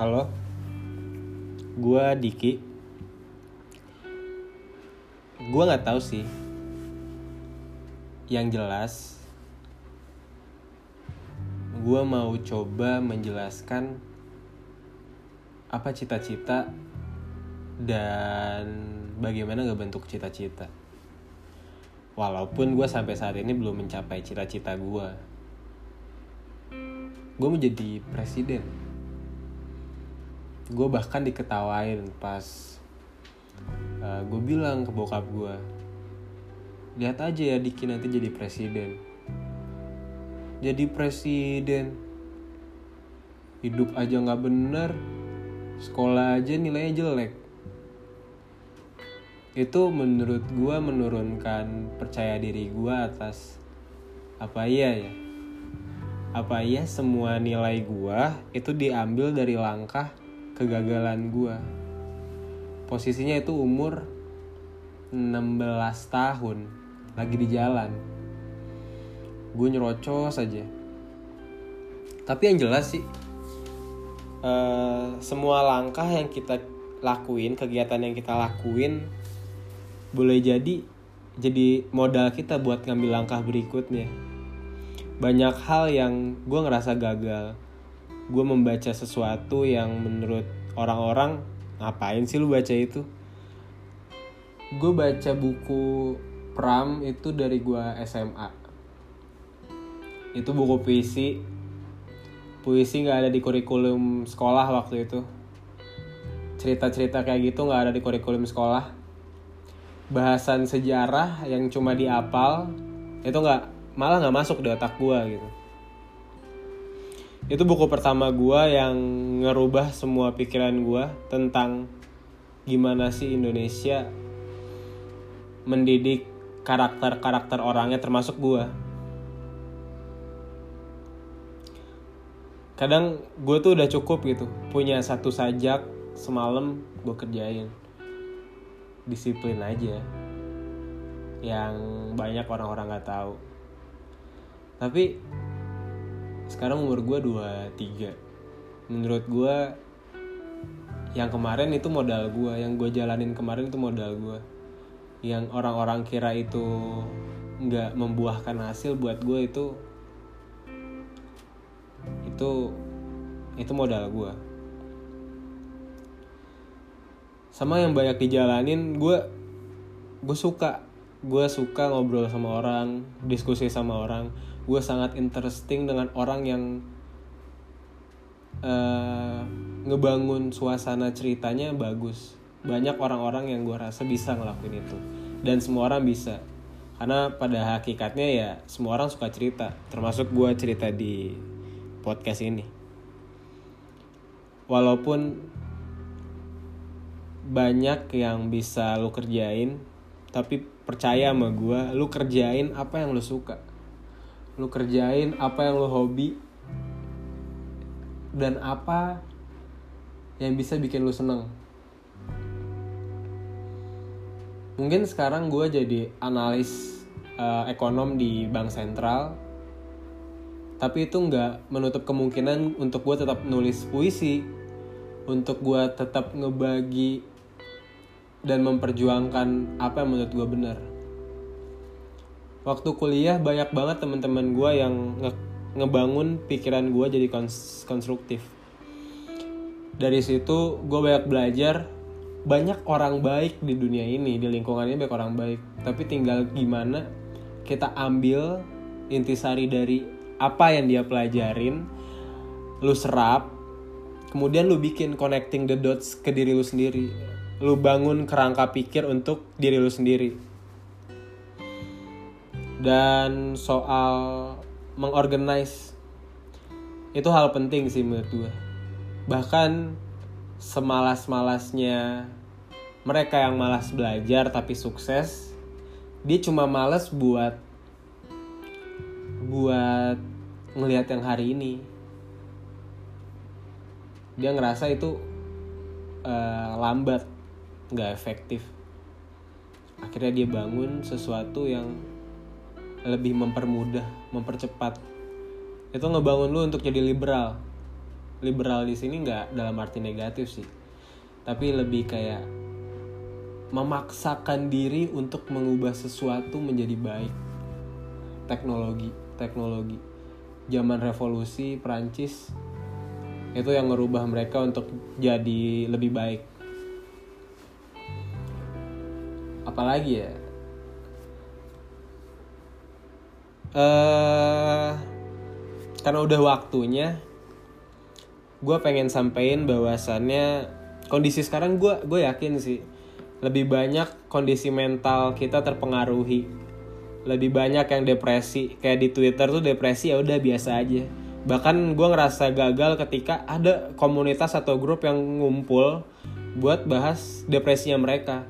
Halo, gua Diki. Gua nggak tahu sih. Yang jelas, gua mau coba menjelaskan apa cita-cita dan bagaimana ngebentuk cita-cita. Walaupun gue sampai saat ini belum mencapai cita-cita gue. Gue mau jadi presiden. Gue bahkan diketawain pas uh, gue bilang ke bokap gue. Lihat aja ya Diki nanti jadi presiden. Jadi presiden. Hidup aja nggak bener. Sekolah aja nilainya jelek itu menurut gue menurunkan percaya diri gue atas apa iya ya apa iya semua nilai gue itu diambil dari langkah kegagalan gue posisinya itu umur 16 tahun lagi di jalan. Gue nyerocos aja. Tapi yang jelas sih uh, semua langkah yang kita lakuin kegiatan yang kita lakuin boleh jadi jadi modal kita buat ngambil langkah berikutnya. Banyak hal yang gue ngerasa gagal gue membaca sesuatu yang menurut orang-orang ngapain sih lu baca itu? Gue baca buku Pram itu dari gue SMA itu buku puisi. Puisi nggak ada di kurikulum sekolah waktu itu. Cerita-cerita kayak gitu nggak ada di kurikulum sekolah. Bahasan sejarah yang cuma diapal itu nggak malah nggak masuk di otak gue gitu itu buku pertama gue yang ngerubah semua pikiran gue tentang gimana sih Indonesia mendidik karakter-karakter orangnya termasuk gue kadang gue tuh udah cukup gitu punya satu sajak semalam gue kerjain. Disiplin aja yang banyak orang-orang nggak tahu. Tapi sekarang umur gue 23 menurut gue yang kemarin itu modal gue yang gue jalanin kemarin itu modal gue yang orang-orang kira itu nggak membuahkan hasil buat gue itu itu itu modal gue sama yang banyak dijalanin gue gue suka gue suka ngobrol sama orang diskusi sama orang. Gue sangat interesting dengan orang yang uh, ngebangun suasana ceritanya bagus. Banyak orang-orang yang gue rasa bisa ngelakuin itu. Dan semua orang bisa. Karena pada hakikatnya ya semua orang suka cerita. Termasuk gue cerita di podcast ini. Walaupun banyak yang bisa lu kerjain tapi percaya sama gue lu kerjain apa yang lu suka. Lu kerjain apa yang lu hobi. Dan apa yang bisa bikin lu seneng. Mungkin sekarang gue jadi analis uh, ekonom di bank sentral. Tapi itu nggak menutup kemungkinan untuk gue tetap nulis puisi. Untuk gue tetap ngebagi dan memperjuangkan apa yang menurut gue benar. Waktu kuliah banyak banget teman-teman gue yang nge ngebangun pikiran gue jadi kons konstruktif. Dari situ gue banyak belajar banyak orang baik di dunia ini di lingkungannya banyak orang baik tapi tinggal gimana kita ambil intisari dari apa yang dia pelajarin lu serap kemudian lu bikin connecting the dots ke diri lu sendiri lu bangun kerangka pikir untuk diri lu sendiri. Dan soal mengorganize itu hal penting sih menurut gue bahkan semalas-malasnya mereka yang malas belajar tapi sukses dia cuma malas buat buat ngelihat yang hari ini. Dia ngerasa itu uh, lambat nggak efektif. Akhirnya dia bangun sesuatu yang lebih mempermudah mempercepat. Itu ngebangun lu untuk jadi liberal. Liberal di sini nggak dalam arti negatif sih. Tapi lebih kayak memaksakan diri untuk mengubah sesuatu menjadi baik. Teknologi teknologi. Zaman revolusi Prancis itu yang merubah mereka untuk jadi lebih baik apalagi ya? Eh karena udah waktunya gue pengen sampein bahwasannya kondisi sekarang gue gue yakin sih lebih banyak kondisi mental kita terpengaruhi. Lebih banyak yang depresi kayak di twitter tuh depresi ya udah biasa aja. Bahkan gue ngerasa gagal ketika ada komunitas atau grup yang ngumpul buat bahas depresinya mereka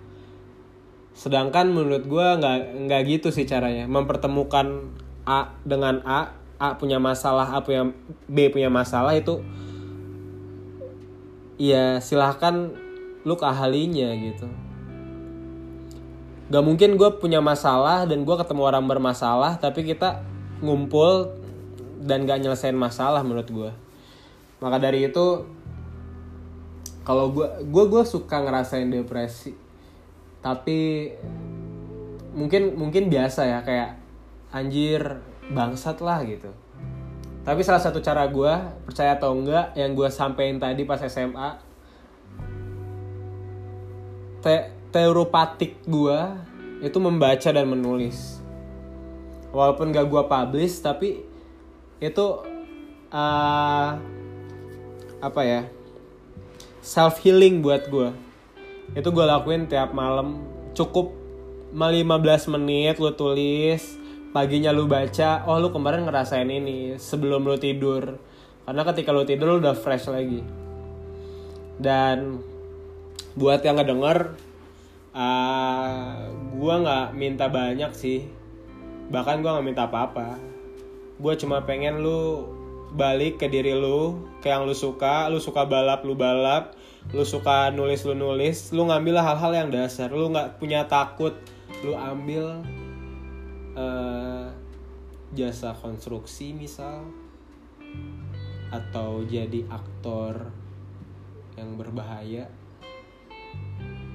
sedangkan menurut gue nggak nggak gitu sih caranya. Mempertemukan A dengan A A punya masalah A punya B punya masalah itu ya silahkan lu ke ahlinya gitu. Gak mungkin gue punya masalah dan gue ketemu orang bermasalah tapi kita ngumpul dan gak nyelesain masalah menurut gue maka dari itu kalau gue gue gue suka ngerasain depresi tapi mungkin mungkin biasa ya kayak anjir bangsat lah gitu. Tapi salah satu cara gue percaya atau enggak yang gue sampein tadi pas SMA te teopatik gue itu membaca dan menulis. Walaupun gak gue publish tapi itu uh, apa ya self healing buat gue itu gue lakuin tiap malam. Cukup 15 menit lu tulis paginya lu baca oh lu kemarin ngerasain ini sebelum lu tidur. Karena ketika lu tidur lu udah fresh lagi. Dan buat yang ngedenger uh, gue nggak minta banyak sih. Bahkan gue nggak minta apa-apa. Gue cuma pengen lu balik ke diri lu ke yang lu suka. Lu suka balap lu balap. Lu suka nulis lu nulis. Lu ngambil hal-hal yang dasar. Lu nggak punya takut. Lu ambil uh, jasa konstruksi misal atau jadi aktor yang berbahaya.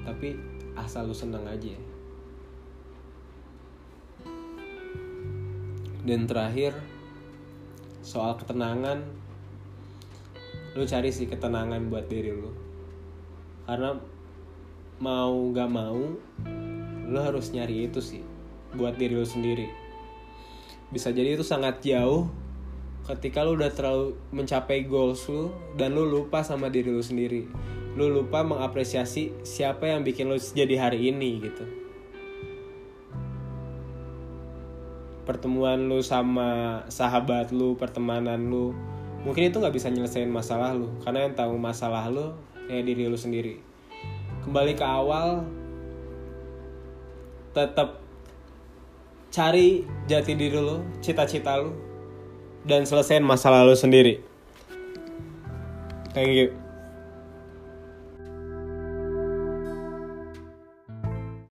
Tapi asal lu seneng aja. Dan terakhir soal ketenangan lu cari sih ketenangan buat diri lu. Karena mau gak mau lu harus nyari itu sih buat diri lu sendiri. Bisa jadi itu sangat jauh ketika lu udah terlalu mencapai goals lu dan lu lupa sama diri lu sendiri. Lu lupa mengapresiasi siapa yang bikin lu jadi hari ini gitu pertemuan lu sama sahabat lu pertemanan lu mungkin itu nggak bisa nyelesain masalah lu karena yang tahu masalah lu ya diri lu sendiri kembali ke awal tetap cari jati diri lu, cita-cita lu, dan selesaiin masalah lu sendiri. Thank you.